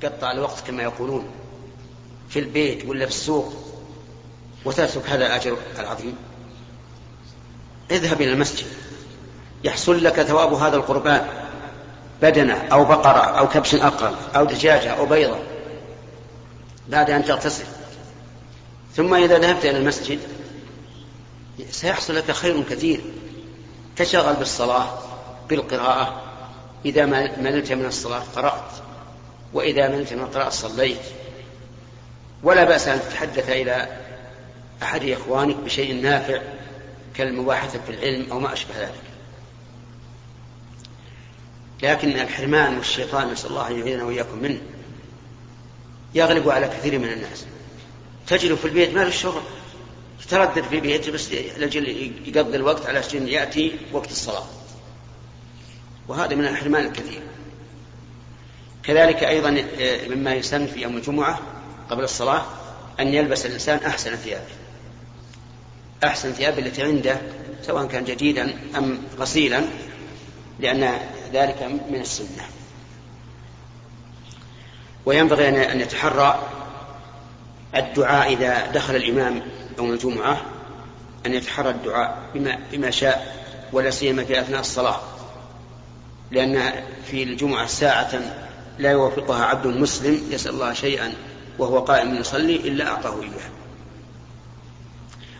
تقطع الوقت كما يقولون في البيت ولا في السوق وتترك هذا الأجر العظيم. اذهب إلى المسجد. يحصل لك ثواب هذا القربان بدنة أو بقرة أو كبش أقرب أو دجاجة أو بيضة بعد أن تغتسل. ثم إذا ذهبت إلى المسجد سيحصل لك خير كثير. تشغل بالصلاة بالقراءة. إذا مللت من الصلاة قرأت. وإذا مللت من القراءة صليت. ولا بأس أن تتحدث إلى أحد إخوانك بشيء نافع كالمباحثة في العلم أو ما أشبه ذلك. لكن الحرمان والشيطان نسأل الله أن يعيذنا وإياكم منه يغلب على كثير من الناس. تجد في البيت ما له الشغل يتردد في بيته بس لجل يقضي الوقت على أن يأتي وقت الصلاة. وهذا من الحرمان الكثير. كذلك أيضا آه، مما يسن في يوم الجمعة قبل الصلاة أن يلبس الإنسان أحسن ثيابه أحسن ثيابه التي عنده سواء كان جديدا أم غسيلا لأن ذلك من السنة. وينبغي أن يتحرى الدعاء إذا دخل الإمام يوم الجمعة أن يتحرى الدعاء بما, بما شاء ولا سيما في أثناء الصلاة. لأن في الجمعة ساعة لا يوافقها عبد مسلم يسأل الله شيئا وهو قائم يصلي إلا أعطاه إياه.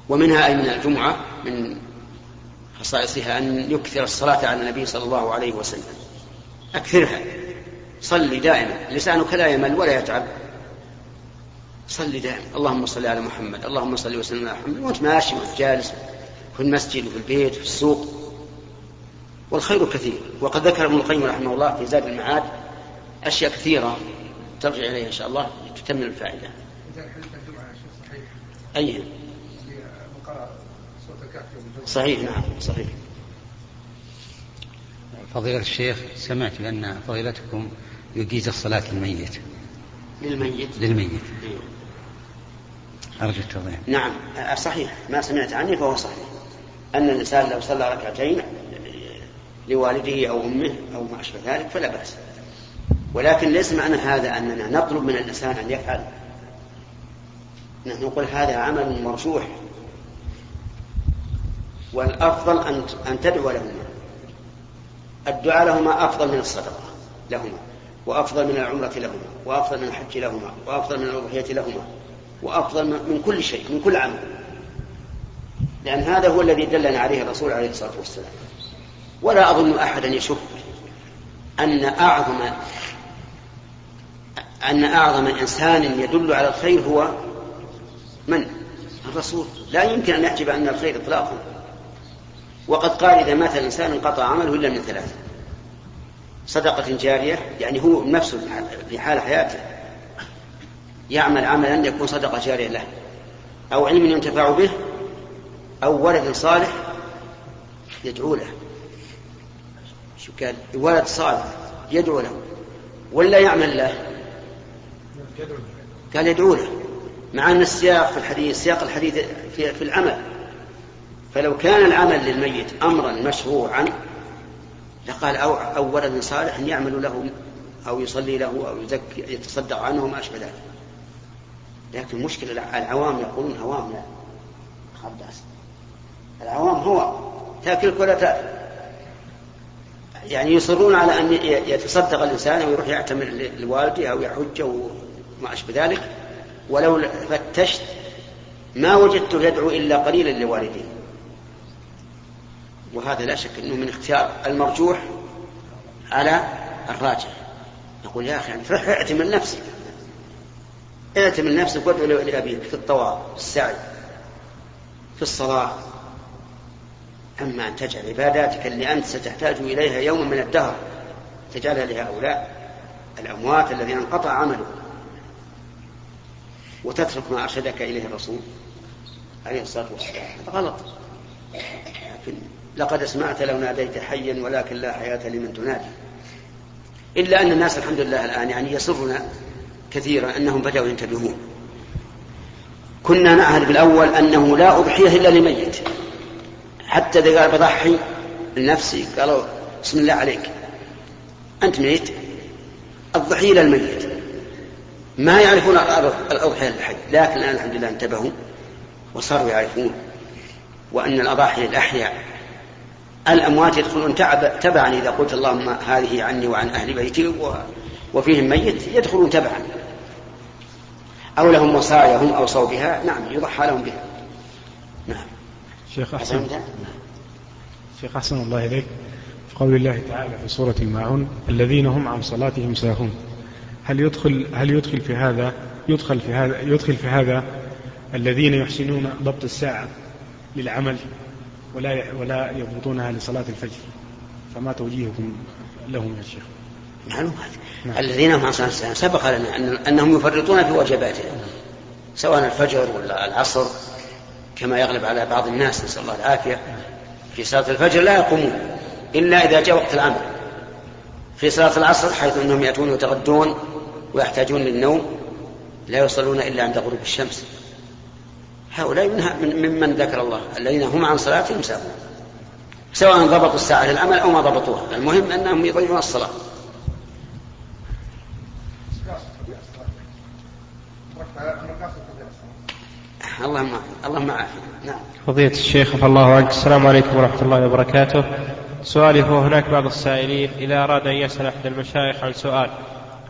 ومنها أي من الجمعة من خصائصها أن يكثر الصلاة على النبي صلى الله عليه وسلم. أكثرها. صلي دائما. لسانك لا يمل ولا يتعب. صلي دائما. اللهم صل على محمد. اللهم صل وسلم على محمد. وأنت ماشي وأنت جالس في المسجد وفي البيت في السوق. والخير كثير. وقد ذكر ابن القيم رحمه الله في زاد المعاد أشياء كثيرة ترجع إليها إن شاء الله تتمم الفائدة. أي. صحيح نعم صحيح. فضيلة الشيخ سمعت بأن فضيلتكم يجيز الصلاة للميت. للميت؟ للميت. إيه. أرجو التوضيح. نعم صحيح ما سمعت عنه فهو صحيح. أن الإنسان لو صلى ركعتين لوالده أو أمه أو ما أشبه ذلك فلا بأس. ولكن ليس معنى هذا أننا نطلب من الإنسان أن يفعل. نحن نقول هذا عمل مرشوح والأفضل أن أن تدعو لهما. الدعاء لهما أفضل من الصدقة لهما وأفضل من العمرة لهما وأفضل من الحج لهما وأفضل من الأضحية لهما وأفضل من كل شيء من كل عمل. لأن هذا هو الذي دلنا عليه الرسول عليه الصلاة والسلام. ولا أظن أحدا يشك أن أعظم أن أعظم إنسان يدل على الخير هو من؟ الرسول. لا يمكن أن يحجب عنا الخير إطلاقا. وقد قال إذا مات الإنسان انقطع عمله إلا من ثلاث صدقة جارية يعني هو نفسه في حال حياته. يعمل عملا يكون صدقة جارية له. أو علم ينتفع به أو ولد صالح يدعو له. شو قال؟ ولد صالح يدعو له. ولا يعمل له. قال يدعو له مع أن السياق في الحديث سياق الحديث في, في العمل. فلو كان العمل للميت أمرا مشروعا لقال أو, أو ولد صالح يعمل له أو يصلي له أو يزكي يتصدق عنه وما أشبه ذلك. لكن المشكلة العوام يقولون عوام لا. خباس العوام هو تاكلك ولا تاكل. يعني يصرون على أن يتصدق الإنسان أو يروح يعتمر لوالده أو يحج ما أشبه ذلك ولو فتشت ما وجدته يدعو إلا قليلا لوالديه. وهذا لا شك أنه من اختيار المرجوح على الراجح. يقول يا أخي يعني اعتمر نفسك. اعتمر نفسك وادعو لأبيك في الطواف في السعي في الصلاة. أما أن تجعل عباداتك اللي أنت ستحتاج إليها يوما من الدهر تجعلها لهؤلاء الأموات الذين انقطع عملهم. وتترك ما أرشدك إليه الرسول عليه الصلاة والسلام. هذا غلط. لكن لقد اسمعت لو ناديت حيا ولكن لا حياة لمن تنادي. إلا أن الناس الحمد لله الآن يعني يسرنا كثيرا أنهم بدأوا ينتبهون. كنا نعهد بالأول أنه لا أضحية إلا لميت حتى إذا قال بضحي لنفسي قالوا بسم الله عليك. أنت ميت؟ الضحية للميت ما يعرفون الأضحية للحج لكن الآن الحمد لله انتبهوا وصاروا يعرفون وأن الأضاحي للأحياء. الأموات يدخلون تبعا إذا قلت اللهم هذه عني وعن أهل بيتي وفيهم ميت يدخلون تبعا. أو لهم وصايا هم أوصوا بها نعم يضحى لهم بها. نعم. شيخ أحسن. شيخ أحسن الله إليك. في قول الله تعالى في سورة الماعون الذين هم عن صلاتهم ساهون. هل يدخل هل يدخل في هذا يدخل في هذا يدخل في هذا الذين يحسنون ضبط الساعة للعمل ولا ولا يضبطونها لصلاة الفجر فما توجيهكم لهم يا شيخ؟ معلوم نعم. الذين هم عن صلاة الساعة سبق لنا أن أنهم يفرطون في واجباتهم سواء الفجر ولا العصر كما يغلب على بعض الناس نسأل الله العافية في صلاة الفجر لا يقومون إلا إذا جاء وقت العمل في صلاة العصر حيث أنهم يأتون يتغدون ويحتاجون للنوم لا يصلون إلا عند غروب الشمس. هؤلاء ممن ذكر الله الذين هم عن صلاتهم ساهون. سواء ضبطوا الساعة للعمل أو ما ضبطوها. المهم أنهم يضيعون الصلاة. اللهم اللهم عافية. نعم. فضيلة الشيخ الله عنك السلام عليكم ورحمة الله وبركاته. سؤالي هو هناك بعض السائلين إذا أراد أن يسأل أحد المشايخ عن سؤال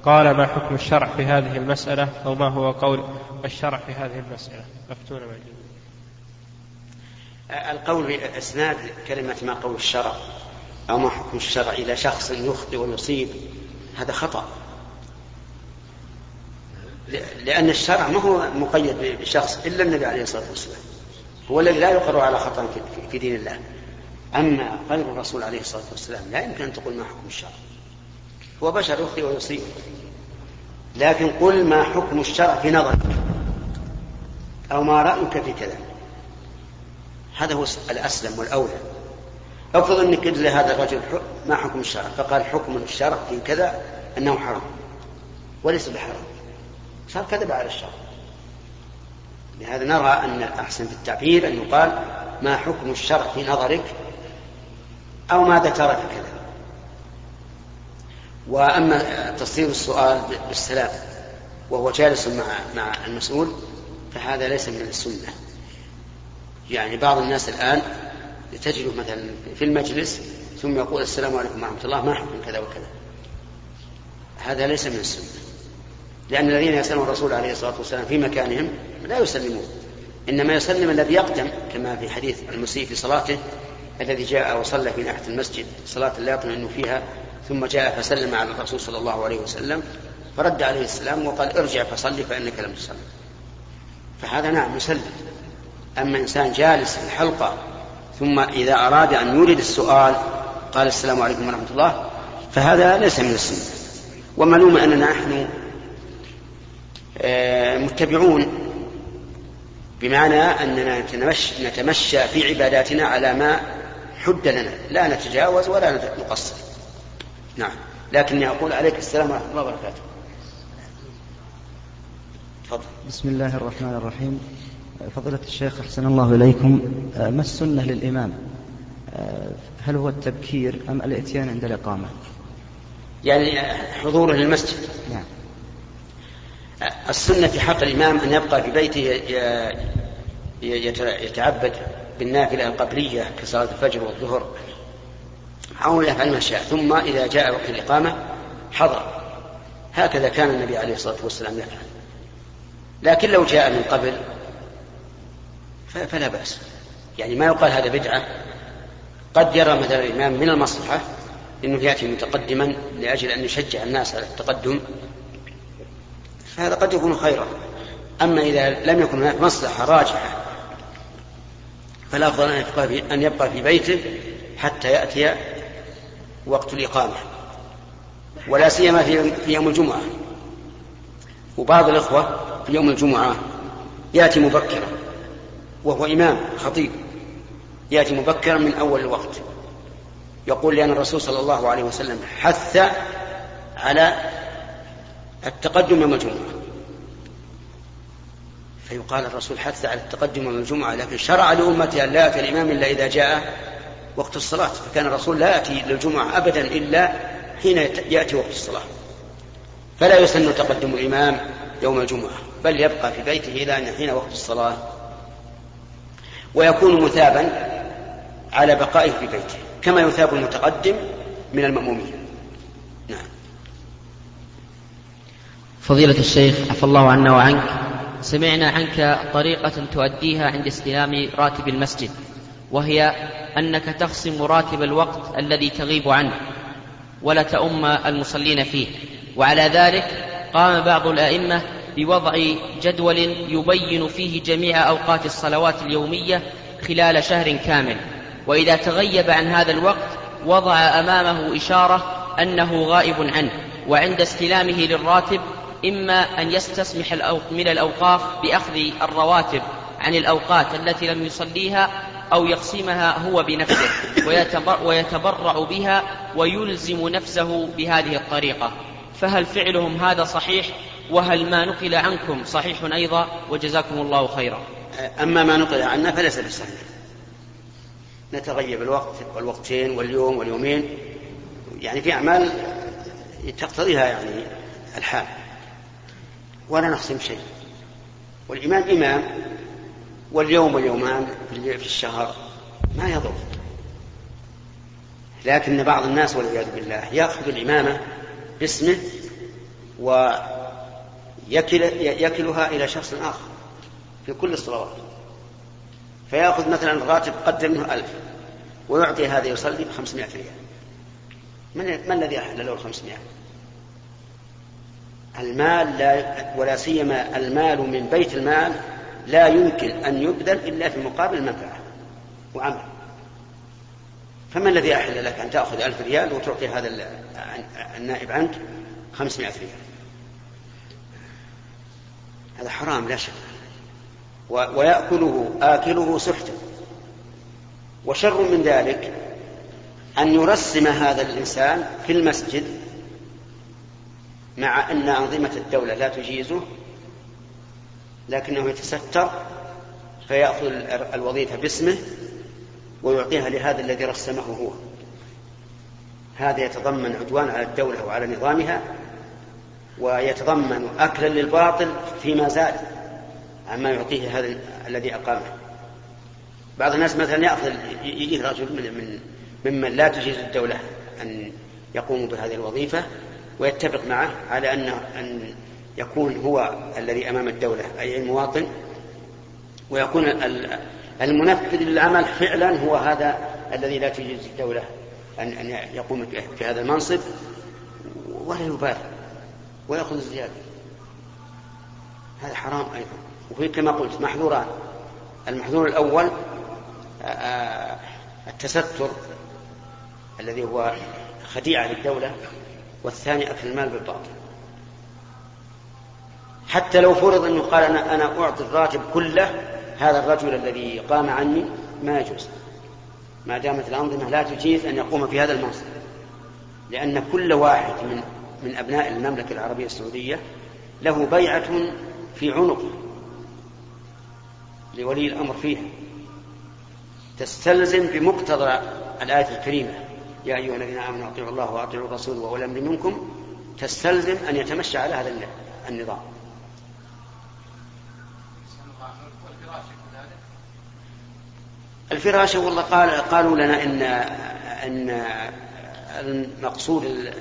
قال ما حكم الشرع في هذه المسألة أو ما هو قول الشرع في هذه المسألة؟ أفتونا القول بإسناد كلمة ما قول الشرع أو ما حكم الشرع إلى شخص يخطئ ويصيب هذا خطأ. لأن الشرع ما هو مقيد بشخص إلا النبي عليه الصلاة والسلام هو الذي لا يقر على خطأ في دين الله. أما غير الرسول عليه الصلاة والسلام لا يمكن أن تقول ما حكم الشرع. هو بشر يخطئ ويصيب. لكن قل ما حكم الشرع في نظرك. أو ما رأيك في كذا هذا هو الأسلم والأولى. افرض أنك قلت لهذا الرجل ما حكم الشرع. فقال حكم الشرع في كذا أنه حرام. وليس بحرام. صار كذب على الشرع. لهذا نرى أن الأحسن في التعبير أن يقال ما حكم الشرع في نظرك أو ماذا في كذا وأما تصدير السؤال بالسلام وهو جالس مع مع المسؤول فهذا ليس من السنة. يعني بعض الناس الآن تجد مثلا في المجلس ثم يقول السلام عليكم ورحمة الله ما حكم كذا وكذا. هذا ليس من السنة. لأن الذين يسألون الرسول عليه الصلاة والسلام في مكانهم لا يسلمون. إنما يسلم الذي يقدم كما في حديث المسيء في صلاته الذي جاء وصلى في ناحية المسجد صلاة لا يطمئن فيها ثم جاء فسلم على الرسول صلى الله عليه وسلم فرد عليه السلام وقال ارجع فصلي فإنك لم تصلي. فهذا نعم يسلم. أما إنسان جالس في الحلقة ثم إذا أراد أن يورد السؤال قال السلام عليكم ورحمة الله. فهذا ليس من السنة. ومعلوم أننا نحن آه، متبعون بمعنى أننا نتمشى في عباداتنا على ما حد لنا لا نتجاوز ولا نقصر. نعم. لكني أقول عليك السلام ورحمة الله وبركاته. تفضل. بسم الله الرحمن الرحيم. فضيلة الشيخ أحسن الله إليكم. آه، ما السنة للإمام؟ آه، هل هو التبكير أم الإتيان عند الإقامة؟ يعني حضوره للمسجد. نعم. السنة في حق الإمام أن يبقى في بيته يتعبد. بالنافلة القبلية كصلاة الفجر والظهر. أو يفعل ما شاء ثم إذا جاء وقت الإقامة حضر. هكذا كان النبي عليه الصلاة والسلام يفعل. لكن لو جاء من قبل فلا بأس. يعني ما يقال هذا بدعة. قد يرى مثلا الإمام من المصلحة أنه يأتي متقدما لأجل أن يشجع الناس على التقدم. فهذا قد يكون خيرا. أما إذا لم يكن هناك مصلحة راجحة فالأفضل أن يبقى أن يبقى في بيته حتى يأتي وقت الإقامة. ولا سيما في في يوم الجمعة. وبعض الإخوة في يوم الجمعة يأتي مبكرا وهو إمام خطيب. يأتي مبكرا من أول الوقت. يقول لأن الرسول صلى الله عليه وسلم حث على التقدم يوم الجمعة. فيقال الرسول حث على التقدم يوم الجمعة لكن شرع لأمته أن لا يأتي الإمام إلا إذا جاء وقت الصلاة فكان الرسول لا يأتي للجمعة أبدا إلا حين يأتي وقت الصلاة. فلا يسن تقدم الإمام يوم الجمعة بل يبقى في بيته إلى أن حين وقت الصلاة ويكون مثابا على بقائه في بيته كما يثاب المتقدم من المأمومين. نعم. فضيلة الشيخ عفى الله عنا وعنك. سمعنا عنك طريقة تؤديها عند استلام راتب المسجد وهي أنك تخصم راتب الوقت الذي تغيب عنه ولا تؤم المصلين فيه. وعلى ذلك قام بعض الأئمة بوضع جدول يبين فيه جميع أوقات الصلوات اليومية خلال شهر كامل. وإذا تغيب عن هذا الوقت وضع أمامه إشارة أنه غائب عنه وعند استلامه للراتب إما أن يستسمح من الأوقاف بأخذ الرواتب عن الأوقات التي لم يصليها أو يقسمها هو بنفسه ويتبرع بها ويلزم نفسه بهذه الطريقة. فهل فعلهم هذا صحيح؟ وهل ما نقل عنكم صحيح أيضا؟ وجزاكم الله خيرا. أما ما نقل عنا فليس بصحيح نتغيب الوقت والوقتين واليوم واليومين. يعني في أعمال تقتضيها يعني الحال. ولا نخصم شيء. والإمام إمام واليوم واليومان في الشهر ما يضر. لكن بعض الناس والعياذ بالله يأخذ الإمامة باسمه ويكل يكلها إلى شخص آخر في كل الصلوات. فيأخذ مثلا الراتب قدر منه ألف ويعطي هذا يصلي بخمسمائة ريال. من, ما الذي أحل له الخمسمائة؟ المال لا ولا سيما المال من بيت المال لا يمكن أن يبذل إلا في مقابل المنفعة وعمل. فما الذي أحل لك أن تأخذ ألف ريال وتعطي هذا النائب عنك خمسمائة ريال؟ هذا حرام لا شك. ويأكله آكله سحتا. وشر من ذلك أن يرسم هذا الإنسان في المسجد مع أن أنظمة الدولة لا تجيزه لكنه يتستر فيأخذ الوظيفة باسمه ويعطيها لهذا الذي رسمه هو. هذا يتضمن عدوان على الدولة وعلى نظامها ويتضمن أكلا للباطل فيما زاد عما يعطيه هذا الذي أقامه. بعض الناس مثلا يأخذ يجي رجل من, من ممن لا تجيز الدولة أن يقوم بهذه الوظيفة ويتفق معه على أن أن يكون هو الذي أمام الدولة أي المواطن. ويكون المنفذ للعمل فعلا هو هذا الذي لا تجيز الدولة أن أن يقوم في هذا المنصب. ولا يبالي. ويأخذ الزيادة. هذا حرام أيضا. وفي كما قلت محظوران المحظور الأول التستر الذي هو خديعة للدولة. والثاني أكل المال بالباطل. حتى لو فرض أنه قال أنا, أنا أعطي الراتب كله هذا الرجل الذي قام عني ما يجوز. ما دامت الأنظمة لا تجيز أن يقوم في هذا المنصب. لأن كل واحد من من أبناء المملكة العربية السعودية له بيعة في عنقه لولي الأمر فيها. تستلزم بمقتضى الآية الكريمة. يا أيها الذين آمنوا أطيعوا الله وأطيعوا الرسول وأولي منكم تستلزم أن يتمشى على هذا النظام. الفراشة والله قال قالوا لنا إن أن المقصود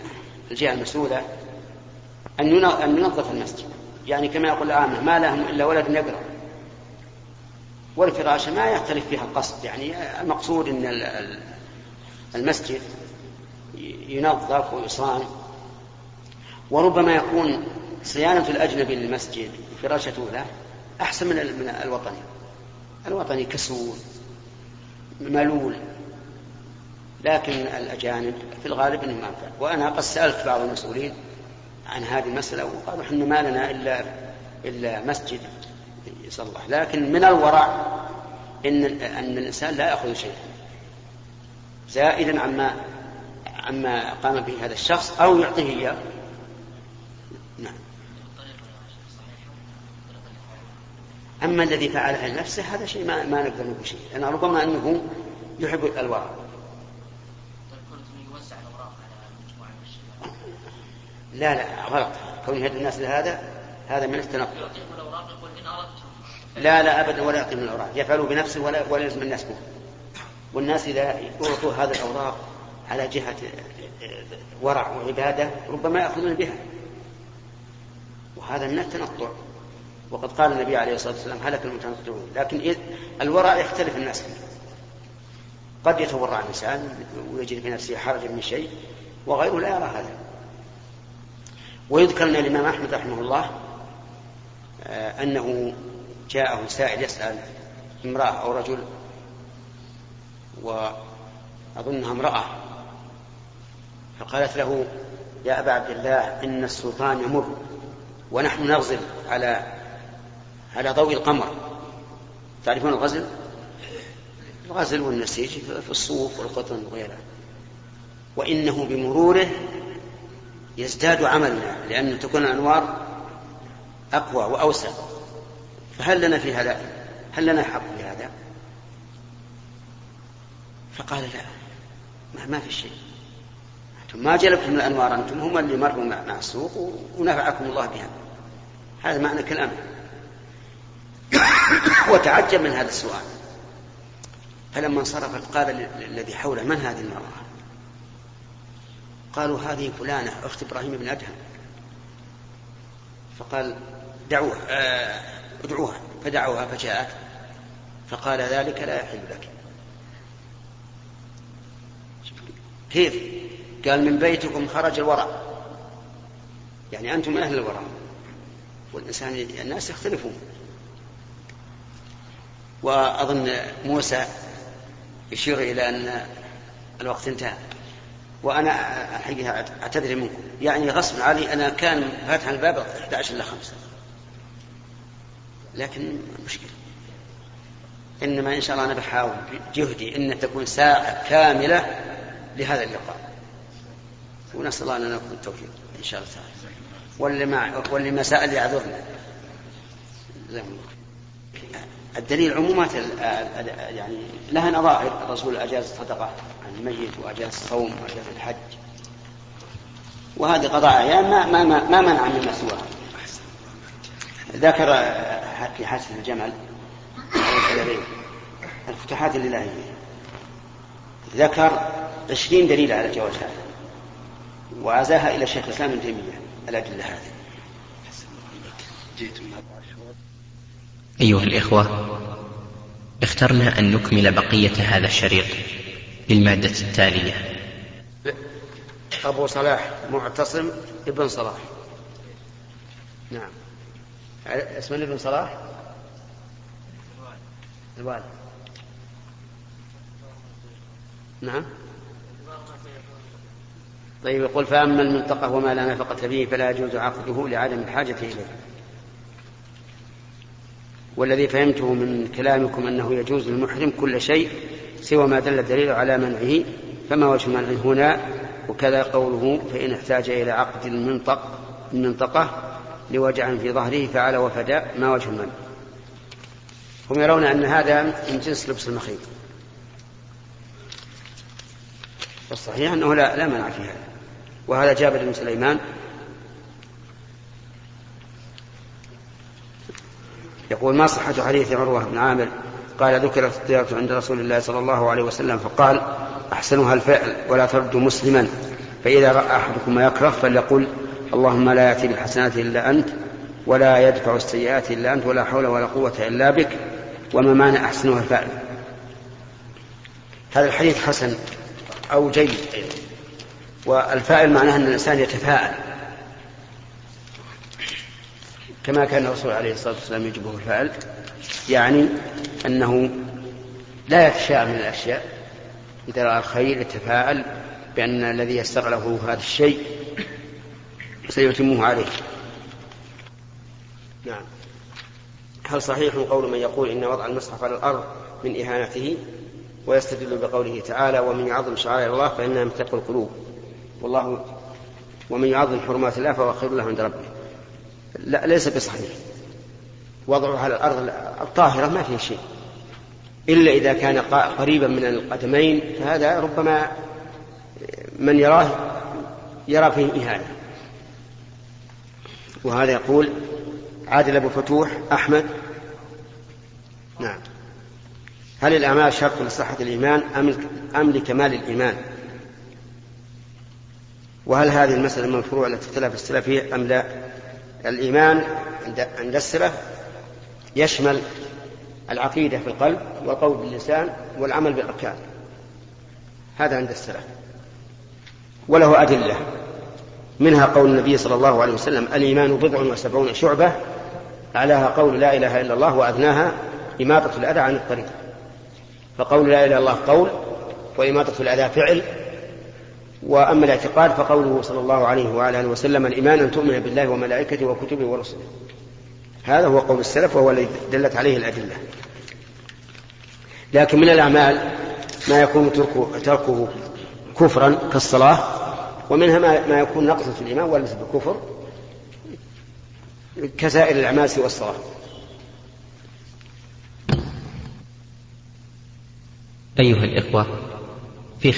الجهة المسؤولة أن أن ينظف المسجد. يعني كما يقول العامة ما لهم إلا ولد يقرأ. والفراشة ما يختلف فيها القصد. يعني المقصود أن المسجد ينظف ويصان وربما يكون صيانة الأجنبي للمسجد فراشته له أحسن من الوطني. الوطني كسول ملول. لكن الأجانب في الغالب أنهم أنفع وأنا قد سألت بعض المسؤولين عن هذه المسألة وقالوا إحنا ما لنا إلا إلا مسجد. يصلح لكن من الورع إن أن الإنسان لا يأخذ شيئا. زائدا عما عما قام به هذا الشخص أو يعطيه إياه. نعم. أما الذي فعلها لنفسه هذا شيء ما, ما نقدر نقول شيء لأن ربما أنه يحب الورع لا لا غلط. كونه يدعو الناس لهذا هذا من التنقل. لا لا ابدا ولا يقيم الأوراق. يفعله بنفسه ولا ولا يلزم الناس به. والناس إذا اعطوا هذه الأوراق على جهة ورع وعبادة ربما يأخذون بها. وهذا من التنطع. وقد قال النبي عليه الصلاة والسلام هلك المتنطعون. لكن الورع يختلف الناس. فيه قد يتورع الإنسان ويجد في نفسه حرجا من شيء وغيره لا يرى هذا. ويذكر ان الإمام أحمد رحمه الله آه، أنه جاءه سائل يسأل امرأة أو رجل وأظنها امرأة فقالت له يا أبا عبد الله إن السلطان يمر ونحن نغزل على على ضوء القمر تعرفون الغزل؟ الغزل والنسيج في الصوف والقطن وغيرها وإنه بمروره يزداد عملنا لأن تكون الأنوار أقوى وأوسع فهل لنا في هذا هل لنا حق في هذا؟ فقال لا ما, ما في شيء. أنتم ما جلبتم الأنوار أنتم هم اللي مروا مع السوق ونفعكم الله بها. هذا معنى كلامه. وتعجب من هذا السؤال. فلما انصرفت قال الذي حوله من هذه المرأة؟ قالوا هذه فلانة أخت إبراهيم بن أدهم. فقال دعوها آه، ادعوها. فدعوها فجاءت فقال ذلك لا يحل لك. كيف؟ قال من بيتكم خرج الورع. يعني أنتم أهل الورع. والإنسان الناس يختلفون. وأظن موسى يشير إلى أن الوقت انتهى. وأنا حقيقة أعتذر منكم. يعني غصب علي أنا كان فاتح الباب 11 إلى 5 لكن مشكلة. إنما إن شاء الله أنا بحاول بجهدي أن تكون ساعة كاملة لهذا اللقاء. ونسأل الله أن نكون التوفيق إن شاء الله تعالى. واللي ما واللي ما سأل يعذرنا الدليل عمومات يعني لها نظائر. الرسول أجاز الصدقة عن الميت وأجاز الصوم وأجاز الحج. وهذه قضاء أعيان ما ما ما, ما منع مما سواها. ذكر في حسن الجمل الفتوحات الإلهية. ذكر عشرين دليل على جواز هذا وعزاها إلى شيخ الإسلام ابن تيمية. الأدلة هذه. أيها الإخوة اخترنا أن نكمل بقية هذا الشريط بالمادة التالية. أبو صلاح معتصم ابن صلاح. نعم. اسم ابن صلاح؟ الوالد نعم. طيب يقول فأما المنطقة وما لا نفقة به فلا يجوز عقده لعدم الحاجة إليه. والذي فهمته من كلامكم أنه يجوز للمحرم كل شيء سوى ما دل الدليل على منعه فما وجه منعه هنا؟ وكذا قوله فإن احتاج إلى عقد المنطق المنطقة لوجع في ظهره فعل وفداء ما وجه المنع. هم يرون أن هذا من جنس لبس المخيط. والصحيح أنه لا, لا منع في هذا. وهذا جابر بن سليمان. يقول ما صحة حديث عروة بن عامر؟ قال ذكرت الطيرة عند رسول الله صلى الله عليه وسلم. فقال أحسنها الفعل ولا ترد مسلما. فإذا رأى أحدكم ما يكره فليقل اللهم لا يأتي بالحسنات إلا أنت ولا يدفع السيئات إلا أنت ولا حول ولا قوة إلا بك وما معنى أحسنها الفعل؟ هذا الحديث حسن أو جيد. والفاعل معناه أن الإنسان يتفاعل كما كان الرسول عليه الصلاة والسلام يجبه الفعل يعني أنه لا يتشاء من الأشياء. إذا رأى الخير يتفاعل بأن الذي يستر له هذا الشيء سيتمه عليه. نعم. هل صحيح قول من يقول إن وضع المصحف على الأرض من إهانته ويستدل بقوله تعالى ومن يعظم شعائر الله فإنها من تقوى القلوب؟ والله ومن يعظم حرمات الله فهو خير له عند ربه. لا ليس بصحيح. وضعه على الأرض الطاهرة ما فيه شيء. إلا إذا كان قريبا من القدمين فهذا ربما من يراه يرى فيه إهانة. وهذا يقول عادل أبو فتوح أحمد. نعم. هل الأعمال شرط لصحة الإيمان أم أم لكمال الإيمان؟ وهل هذه المسألة من الفروع التي اختلف السلف فيها أم لا؟ الإيمان عند السلف يشمل العقيدة في القلب والقول باللسان والعمل بالأركان. هذا عند السلف. وله أدلة. منها قول النبي صلى الله عليه وسلم الإيمان بضع وسبعون شعبة. أعلاها قول لا إله إلا الله وأدناها إماطة الأذى عن الطريق. فقول لا إله إلا الله قول وإماطة الأذى فعل وأما الاعتقاد فقوله صلى الله عليه وعلى آله وسلم الإيمان أن تؤمن بالله وملائكته وكتبه ورسله. هذا هو قول السلف وهو الذي دلت عليه الأدلة. لكن من الأعمال ما يكون تركه, كفرا كالصلاة ومنها ما يكون نقصا في الإيمان وليس بكفر كسائر الأعمال سوى الصلاة. أيها الإخوة في